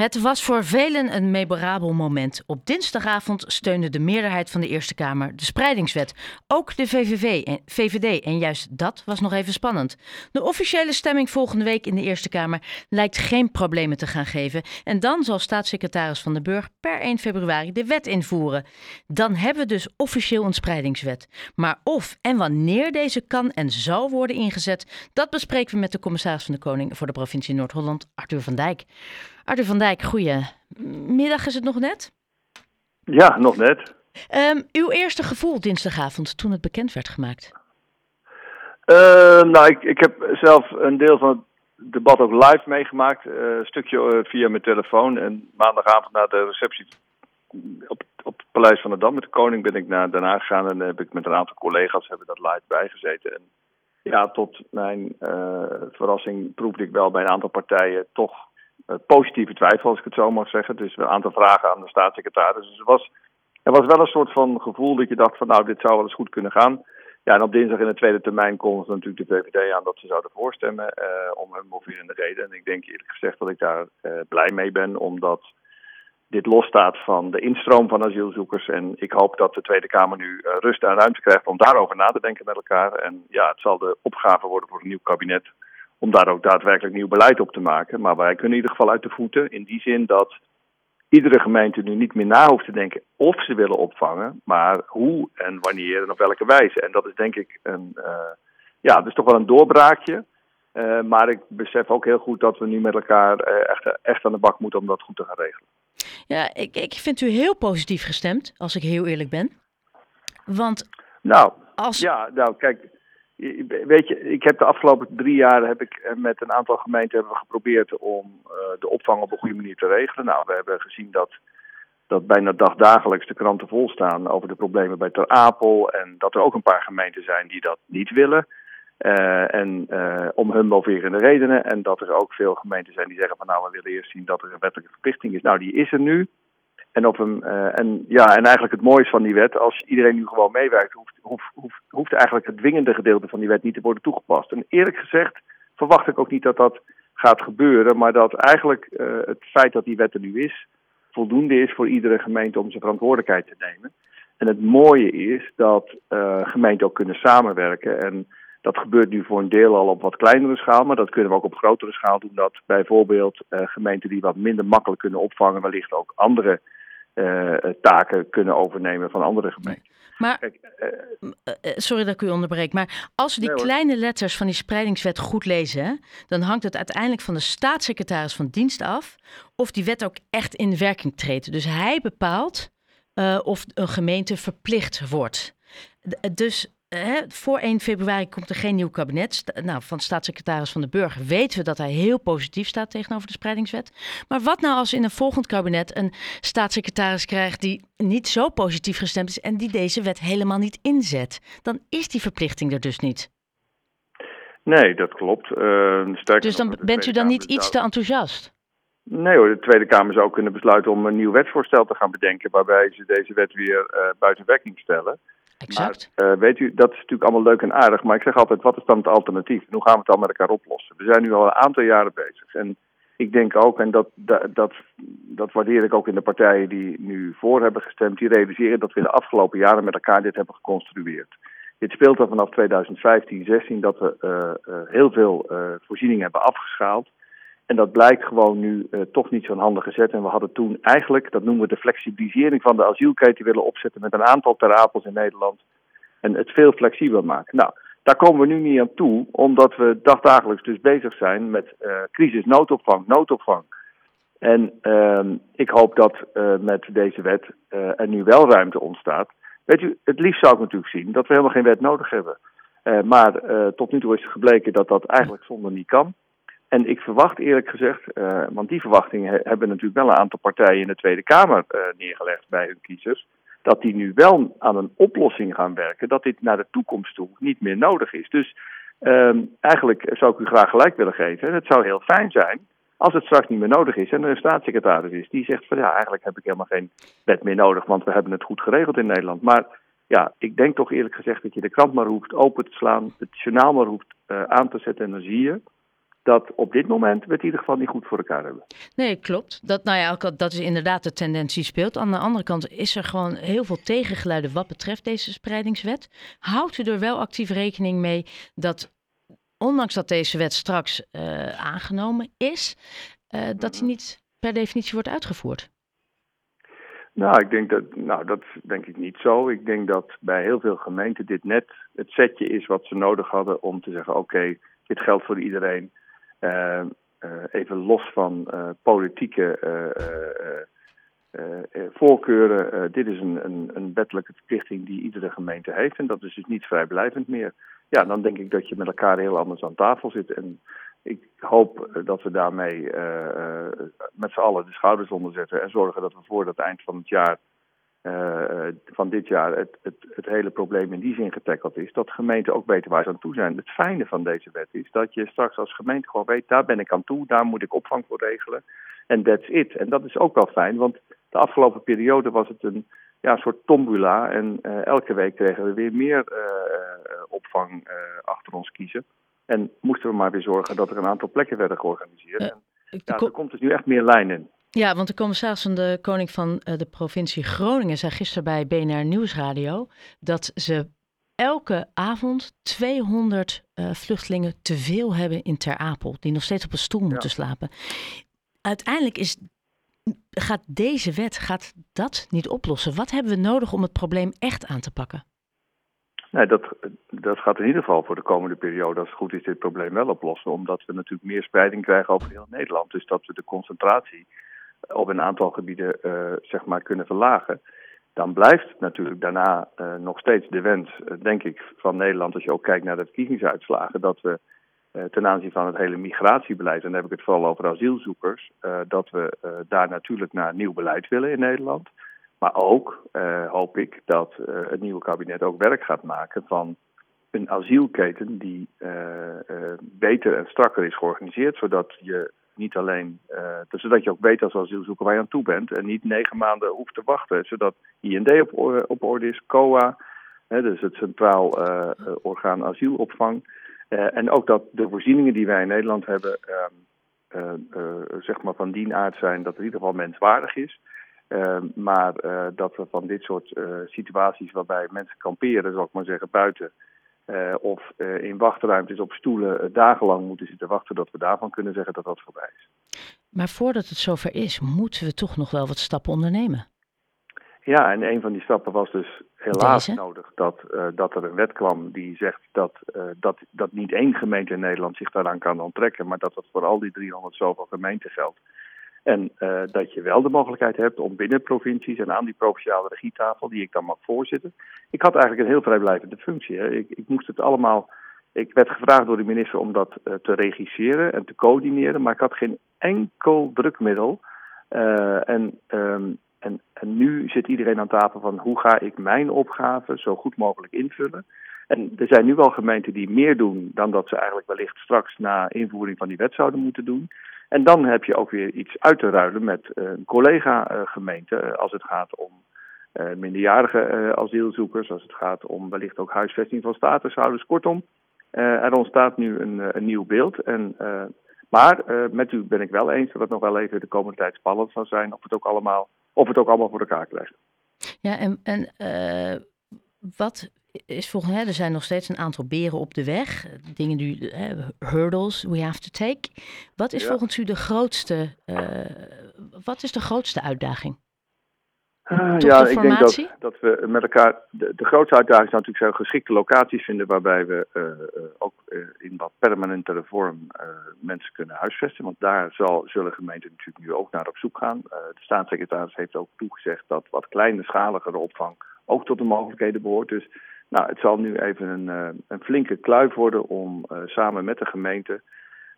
Het was voor velen een memorabel moment. Op dinsdagavond steunde de meerderheid van de Eerste Kamer de spreidingswet. Ook de VVV en, VVD. En juist dat was nog even spannend. De officiële stemming volgende week in de Eerste Kamer lijkt geen problemen te gaan geven. En dan zal staatssecretaris Van den Burg per 1 februari de wet invoeren. Dan hebben we dus officieel een spreidingswet. Maar of en wanneer deze kan en zal worden ingezet, dat bespreken we met de commissaris van de Koning voor de provincie Noord-Holland, Arthur van Dijk. Arthur van Dijk, goedemiddag is het nog net? Ja, nog net. Um, uw eerste gevoel dinsdagavond toen het bekend werd gemaakt? Uh, nou, ik, ik heb zelf een deel van het debat ook live meegemaakt. Uh, een stukje uh, via mijn telefoon. En maandagavond na de receptie op, op het Paleis van de Dam met de koning ben ik naar Den Haag gegaan. En heb ik met een aantal collega's hebben dat live bijgezeten. En ja, tot mijn verrassing proefde ik wel bij een aantal partijen toch eh, positieve twijfel, als ik het zo mag zeggen. Dus een aantal vragen aan de staatssecretaris. Dus er was, er was wel een soort van gevoel dat je dacht van nou, dit zou wel eens goed kunnen gaan. Ja, en op dinsdag in de tweede termijn kondigde natuurlijk de VVD aan dat ze zouden voorstemmen uh, om hun moverende reden. En ik denk eerlijk gezegd dat ik daar uh, blij mee ben, omdat dit losstaat van de instroom van asielzoekers. En ik hoop dat de Tweede Kamer nu rust en ruimte krijgt om daarover na te denken met elkaar. En ja, het zal de opgave worden voor een nieuw kabinet om daar ook daadwerkelijk nieuw beleid op te maken. Maar wij kunnen in ieder geval uit de voeten in die zin dat iedere gemeente nu niet meer na hoeft te denken of ze willen opvangen, maar hoe en wanneer en op welke wijze. En dat is denk ik een, uh, ja, dat is toch wel een doorbraakje. Uh, maar ik besef ook heel goed dat we nu met elkaar uh, echt, echt aan de bak moeten om dat goed te gaan regelen. Ja, ik, ik vind u heel positief gestemd, als ik heel eerlijk ben. Want nou, als... ja, nou kijk, Weet je, ik heb de afgelopen drie jaar heb ik eh, met een aantal gemeenten hebben we geprobeerd om uh, de opvang op een goede manier te regelen. Nou, we hebben gezien dat, dat bijna dagdagelijks de kranten vol staan over de problemen bij Ter Apel. En dat er ook een paar gemeenten zijn die dat niet willen. Uh, en om hun moverende redenen. En dat er ook veel gemeenten zijn die zeggen van nou, we willen eerst zien dat er een wettelijke verplichting is. Nou, die is er nu. En, op een, en, ja, en eigenlijk het mooiste van die wet, als iedereen nu gewoon meewerkt, hoeft, eigenlijk het dwingende gedeelte van die wet niet te worden toegepast. En eerlijk gezegd verwacht ik ook niet dat dat gaat gebeuren, maar dat eigenlijk uh, het feit dat die wet er nu is, voldoende is voor iedere gemeente om zijn verantwoordelijkheid te nemen. En het mooie is dat uh, gemeenten ook kunnen samenwerken. En dat gebeurt nu voor een deel al op wat kleinere schaal, maar dat kunnen we ook op grotere schaal doen. Dat bijvoorbeeld uh, gemeenten die wat minder makkelijk kunnen opvangen, wellicht ook andere taken kunnen overnemen van andere gemeenten. Maar, Kijk, uh, sorry dat ik u onderbreek, maar als we die nee, kleine letters van die spreidingswet goed lezen, dan hangt het uiteindelijk van de staatssecretaris van dienst af of die wet ook echt in werking treedt. Dus hij bepaalt of een gemeente verplicht wordt. Dus Voor 1 februari komt er geen nieuw kabinet. Nou, van staatssecretaris Van de Burger weten we dat hij heel positief staat tegenover de spreidingswet. Maar wat nou als in een volgend kabinet een staatssecretaris krijgt die niet zo positief gestemd is en die deze wet helemaal niet inzet? Dan is die verplichting er dus niet. Nee, dat klopt. Uh, dus dan bent u dan niet iets te enthousiast? Nee hoor, de Tweede Kamer zou kunnen besluiten om een nieuw wetsvoorstel te gaan bedenken waarbij ze deze wet weer uh, buiten werking stellen. Exact. Maar, uh, weet u, dat is natuurlijk allemaal leuk en aardig, maar ik zeg altijd, wat is dan het alternatief? En hoe gaan we het dan met elkaar oplossen? We zijn nu al een aantal jaren bezig. En ik denk ook, en dat, dat, dat, waardeer ik ook in de partijen die nu voor hebben gestemd, die realiseren dat we in de afgelopen jaren met elkaar dit hebben geconstrueerd. Dit speelt al vanaf 2015, 16 dat we uh, uh, heel veel voorzieningen hebben afgeschaald. En dat blijkt gewoon nu uh, toch niet zo'n handige zet. En we hadden toen eigenlijk, dat noemen we de flexibilisering van de asielketen willen opzetten met een aantal terapels in Nederland. En het veel flexibeler maken. Nou, daar komen we nu niet aan toe, omdat we dagdagelijks dus bezig zijn met uh, crisis, noodopvang, noodopvang. En uh, ik hoop dat uh, met deze wet er nu wel ruimte ontstaat. Weet u, het liefst zou ik natuurlijk zien dat we helemaal geen wet nodig hebben. maar tot nu toe is gebleken dat dat eigenlijk zonder niet kan. En ik verwacht eerlijk gezegd, uh, want die verwachtingen hebben natuurlijk wel een aantal partijen in de Tweede Kamer uh, neergelegd bij hun kiezers, dat die nu wel aan een oplossing gaan werken, dat dit naar de toekomst toe niet meer nodig is. Dus uh, eigenlijk zou ik u graag gelijk willen geven. Het zou heel fijn zijn als het straks niet meer nodig is en er een staatssecretaris is die zegt van ja, eigenlijk heb ik helemaal geen wet meer nodig, want we hebben het goed geregeld in Nederland. Maar ja, ik denk toch eerlijk gezegd dat je de krant maar hoeft open te slaan, het journaal maar hoeft uh, aan te zetten en dan zie je dat op dit moment we het in ieder geval niet goed voor elkaar hebben. Nee, klopt. Dat, nou ja, dat is inderdaad de tendentie speelt. Aan de andere kant is er gewoon heel veel tegengeluiden wat betreft deze spreidingswet. Houdt u er wel actief rekening mee dat, ondanks dat deze wet straks uh, aangenomen is, uh, dat die niet per definitie wordt uitgevoerd? Nou, ik denk dat, nou, dat denk ik niet zo. Ik denk dat bij heel veel gemeenten dit net het setje is wat ze nodig hadden om te zeggen: oké, dit geldt voor iedereen. Uh, even los van uh, politieke voorkeuren. dit is een, een, een wettelijke verplichting die iedere gemeente heeft. En dat is dus niet vrijblijvend meer. Ja, dan denk ik dat je met elkaar heel anders aan tafel zit. En ik hoop dat we daarmee met z'n allen de schouders onder zetten. En zorgen dat we voor het eind van het jaar uh, van dit jaar het, het, het, hele probleem in die zin getackeld is. Dat gemeenten ook weten waar ze aan toe zijn. Het fijne van deze wet is dat je straks als gemeente gewoon weet, daar ben ik aan toe, daar moet ik opvang voor regelen. En that's it. En dat is ook wel fijn, want de afgelopen periode was het een ja, soort tombula. En uh, elke week kregen we weer meer uh, opvang achter ons kiezen. En moesten we maar weer zorgen dat er een aantal plekken werden georganiseerd. En, ja, er komt dus nu echt meer lijn in. Ja, want de commissaris van de Koning van uh, de provincie Groningen zei gisteren bij BNR Nieuwsradio dat ze elke avond 200 uh, vluchtelingen te veel hebben in Ter Apel, die nog steeds op een stoel moeten slapen. Uiteindelijk is, gaat deze wet gaat dat niet oplossen. Wat hebben we nodig om het probleem echt aan te pakken? Nee, dat, dat gaat in ieder geval voor de komende periode, als het goed is, dit probleem wel oplossen. Omdat we natuurlijk meer spreiding krijgen over heel Nederland. Dus dat we de concentratie op een aantal gebieden uh, zeg maar kunnen verlagen. Dan blijft natuurlijk daarna uh, nog steeds de wens, uh, denk ik, van Nederland, als je ook kijkt naar de verkiezingsuitslagen, dat we ten aanzien van het hele migratiebeleid, en dan heb ik het vooral over asielzoekers, dat we daar natuurlijk naar nieuw beleid willen in Nederland. Maar ook hoop ik dat het nieuwe kabinet ook werk gaat maken van een asielketen die beter en strakker is georganiseerd, zodat je niet alleen, uh, zodat je ook weet als asielzoeker waar je aan toe bent en niet negen maanden hoeft te wachten. Zodat IND op, op orde is, COA, hè, dus het Centraal uh, Orgaan Asielopvang. En ook dat de voorzieningen die wij in Nederland hebben, zeg maar van die aard zijn dat het in ieder geval menswaardig is. maar dat we van dit soort situaties waarbij mensen kamperen, zal ik maar zeggen, buiten uh, of uh, in wachtruimtes op stoelen uh, dagenlang moeten zitten wachten, dat we daarvan kunnen zeggen dat dat voorbij is. Maar voordat het zover is, moeten we toch nog wel wat stappen ondernemen? Ja, en een van die stappen was dus helaas nodig dat, dat er een wet kwam die zegt dat, dat, dat niet één gemeente in Nederland zich daaraan kan onttrekken, maar dat dat voor al die 300 zoveel gemeenten geldt. En uh, dat je wel de mogelijkheid hebt om binnen provincies en aan die provinciale regietafel, die ik dan mag voorzitten. Ik had eigenlijk een heel vrijblijvende functie. Hè. Ik, ik, moest het allemaal. Ik werd gevraagd door de minister om dat uh, te regisseren en te coördineren, maar ik had geen enkel drukmiddel. Uh, en, um, en, en nu zit iedereen aan tafel van hoe ga ik mijn opgave zo goed mogelijk invullen. En er zijn nu al gemeenten die meer doen dan dat ze eigenlijk wellicht straks na invoering van die wet zouden moeten doen. En dan heb je ook weer iets uit te ruilen met uh, een collega-gemeente uh, als het gaat om uh, minderjarige asielzoekers, als het gaat om wellicht ook huisvesting van statushouders. Kortom, er ontstaat nu een, een nieuw beeld. En, maar met u ben ik wel eens dat het nog wel even de komende tijd spannend zal zijn of het ook allemaal, of het ook allemaal voor elkaar krijgt. Ja, en, en wat is volgens mij, er zijn nog steeds een aantal beren op de weg. Dingen die, hurdles we have to take. Wat is volgens u de grootste, uh, wat is de grootste uitdaging? Uh, ja, ik denk dat, dat we met elkaar. De, de grootste uitdaging is natuurlijk zijn geschikte locaties vinden. waarbij we uh, ook in wat permanentere vorm mensen kunnen huisvesten. Want daar zal, zullen gemeenten natuurlijk nu ook naar op zoek gaan. de staatssecretaris heeft ook toegezegd dat wat kleinschaligere opvang ook tot de mogelijkheden behoort. Dus nou, het zal nu even een, uh, een flinke kluif worden om uh, samen met de gemeente,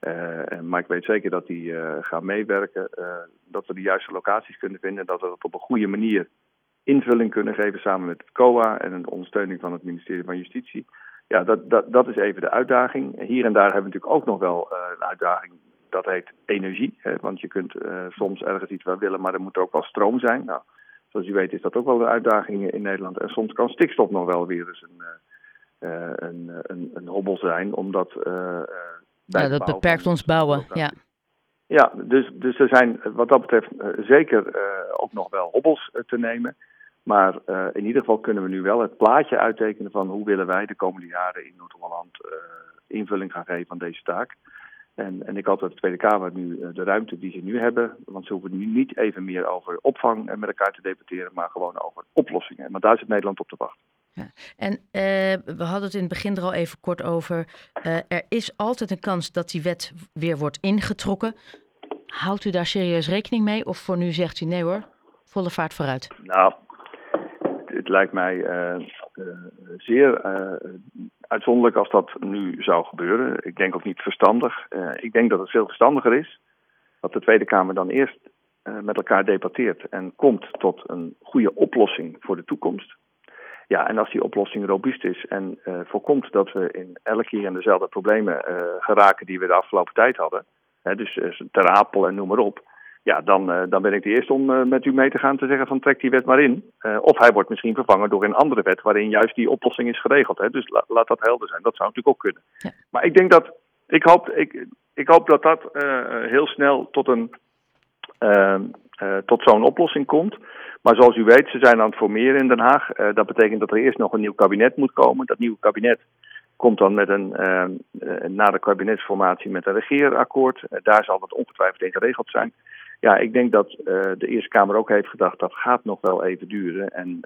uh, maar ik weet zeker dat die gaan meewerken, dat we de juiste locaties kunnen vinden, dat we dat op een goede manier invulling kunnen geven samen met het COA en een ondersteuning van het ministerie van Justitie. Ja, dat, dat, dat is even de uitdaging. Hier en daar hebben we natuurlijk ook nog wel een uitdaging, dat heet energie. Hè, want je kunt soms ergens iets wel willen, maar er moet ook wel stroom zijn. Nou, zoals u weet is dat ook wel een uitdaging in Nederland. En soms kan stikstof nog wel weer eens een, uh, een, een, een, hobbel zijn, omdat uh, Ja, dat beperkt ons bouwen, ja. Ja, dus, dus er zijn wat dat betreft zeker ook nog wel hobbels te nemen. Maar in ieder geval kunnen we nu wel het plaatje uittekenen van hoe willen wij de komende jaren in Noord-Holland invulling gaan geven aan deze taak. En, en ik hoop dat de Tweede Kamer nu de ruimte die ze nu hebben, want ze hoeven nu niet even meer over opvang met elkaar te debatteren, maar gewoon over oplossingen. Maar daar zit Nederland op te wachten. Ja. En uh, we hadden het in het begin er al even kort over. Uh, er is altijd een kans dat die wet weer wordt ingetrokken. Houdt u daar serieus rekening mee? Of voor nu zegt u nee hoor, volle vaart vooruit? Nou, het lijkt mij uh, zeer uitzonderlijk als dat nu zou gebeuren. Ik denk ook niet verstandig. ik denk dat het veel verstandiger is dat de Tweede Kamer dan eerst met elkaar debatteert en komt tot een goede oplossing voor de toekomst. Ja, en als die oplossing robuust is en uh, voorkomt dat we in elke keer in dezelfde problemen geraken die we de afgelopen tijd hadden, hè, dus ter apel en noem maar op, ja, dan, dan ben ik de eerste om met u mee te gaan te zeggen van trek die wet maar in. of hij wordt misschien vervangen door een andere wet waarin juist die oplossing is geregeld. Hè. Dus la, laat dat helder zijn. Dat zou natuurlijk ook kunnen. Ja. Maar ik denk dat, ik hoop, ik, ik hoop dat dat heel snel tot een tot zo'n oplossing komt. Maar zoals u weet, ze zijn aan het formeren in Den Haag. Dat betekent dat er eerst nog een nieuw kabinet moet komen. Dat nieuwe kabinet komt dan met een, uh, na de kabinetsformatie met een regeerakkoord. Uh, daar zal dat ongetwijfeld in geregeld zijn. Ja, ik denk dat de Eerste Kamer ook heeft gedacht dat gaat nog wel even duren. En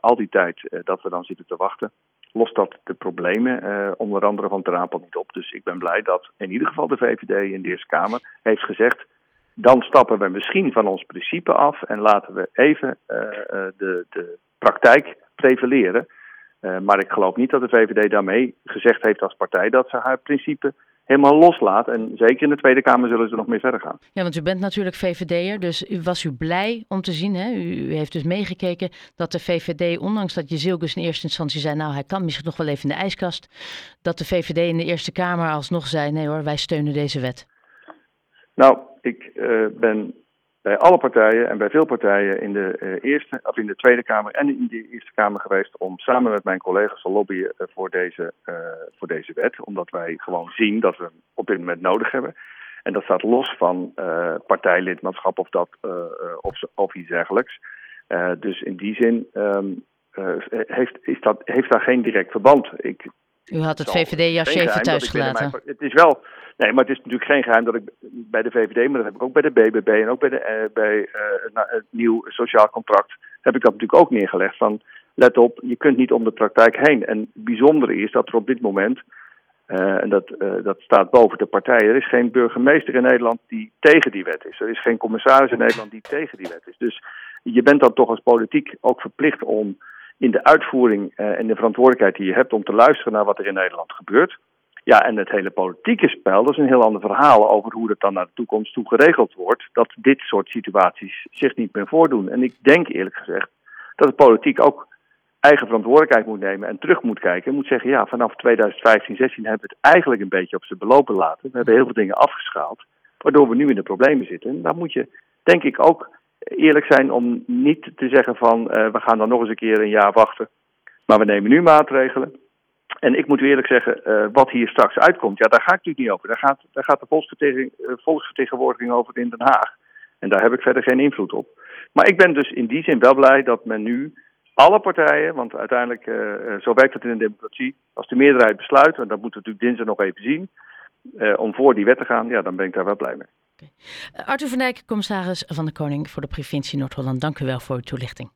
al die tijd dat we dan zitten te wachten, lost dat de problemen onder andere van Terapel niet op. Dus ik ben blij dat in ieder geval de VVD in de Eerste Kamer heeft gezegd dan stappen we misschien van ons principe af en laten we even de, de praktijk prevaleren. Maar ik geloof niet dat de VVD daarmee gezegd heeft als partij dat ze haar principe helemaal loslaat. En zeker in de Tweede Kamer zullen ze nog meer verder gaan. Ja, want u bent natuurlijk VVD'er, dus u was u blij om te zien. Hè? U, u, heeft dus meegekeken dat de VVD, ondanks dat je Zilgus in eerste instantie zei... nou, hij kan misschien nog wel even in de ijskast... dat de VVD in de Eerste Kamer alsnog zei... nee hoor, wij steunen deze wet. Nou, ik uh, ben bij alle partijen en bij veel partijen in de, uh, eerste, of in de Tweede Kamer en in de Eerste Kamer geweest om samen met mijn collega's te lobbyen uh, voor, deze, voor deze wet. Omdat wij gewoon zien dat we hem op dit moment nodig hebben. En dat staat los van partijlidmaatschap of, dat, of, of iets dergelijks. dus in die zin um, heeft, is dat, heeft daar geen direct verband. Ik, U had het VVD-jasje even thuis gelaten. het is wel Nee, maar het is natuurlijk geen geheim dat ik bij de VVD, maar dat heb ik ook bij de BBB en ook bij, de, uh, bij uh, het nieuw sociaal contract, heb ik dat natuurlijk ook neergelegd. Van let op, je kunt niet om de praktijk heen. En het bijzondere is dat er op dit moment, uh, en dat, dat staat boven de partijen, er is geen burgemeester in Nederland die tegen die wet is. Er is geen commissaris in Nederland die tegen die wet is. Dus je bent dan toch als politiek ook verplicht om in de uitvoering en de verantwoordelijkheid die je hebt om te luisteren naar wat er in Nederland gebeurt. Ja, en het hele politieke spel, dat is een heel ander verhaal over hoe dat dan naar de toekomst toe geregeld wordt. Dat dit soort situaties zich niet meer voordoen. En ik denk eerlijk gezegd dat de politiek ook eigen verantwoordelijkheid moet nemen en terug moet kijken. En moet zeggen, ja, vanaf 2015, 16 hebben we het eigenlijk een beetje op zijn belopen laten. We hebben heel veel dingen afgeschaald, waardoor we nu in de problemen zitten. En daar moet je, denk ik, ook eerlijk zijn om niet te zeggen van, uh, we gaan dan nog eens een keer een jaar wachten. Maar we nemen nu maatregelen. En ik moet u eerlijk zeggen, uh, wat hier straks uitkomt, ja, daar ga ik natuurlijk niet over. Daar gaat, daar gaat de uh, volksvertegenwoordiging over in Den Haag. En daar heb ik verder geen invloed op. Maar ik ben dus in die zin wel blij dat men nu alle partijen, want uiteindelijk, zo werkt het in een democratie, als de meerderheid besluit, en dat moeten we natuurlijk dinsdag nog even zien, om voor die wet te gaan, ja, dan ben ik daar wel blij mee. Okay. Arthur van Dijk, commissaris van de Koning voor de provincie Noord-Holland, dank u wel voor uw toelichting.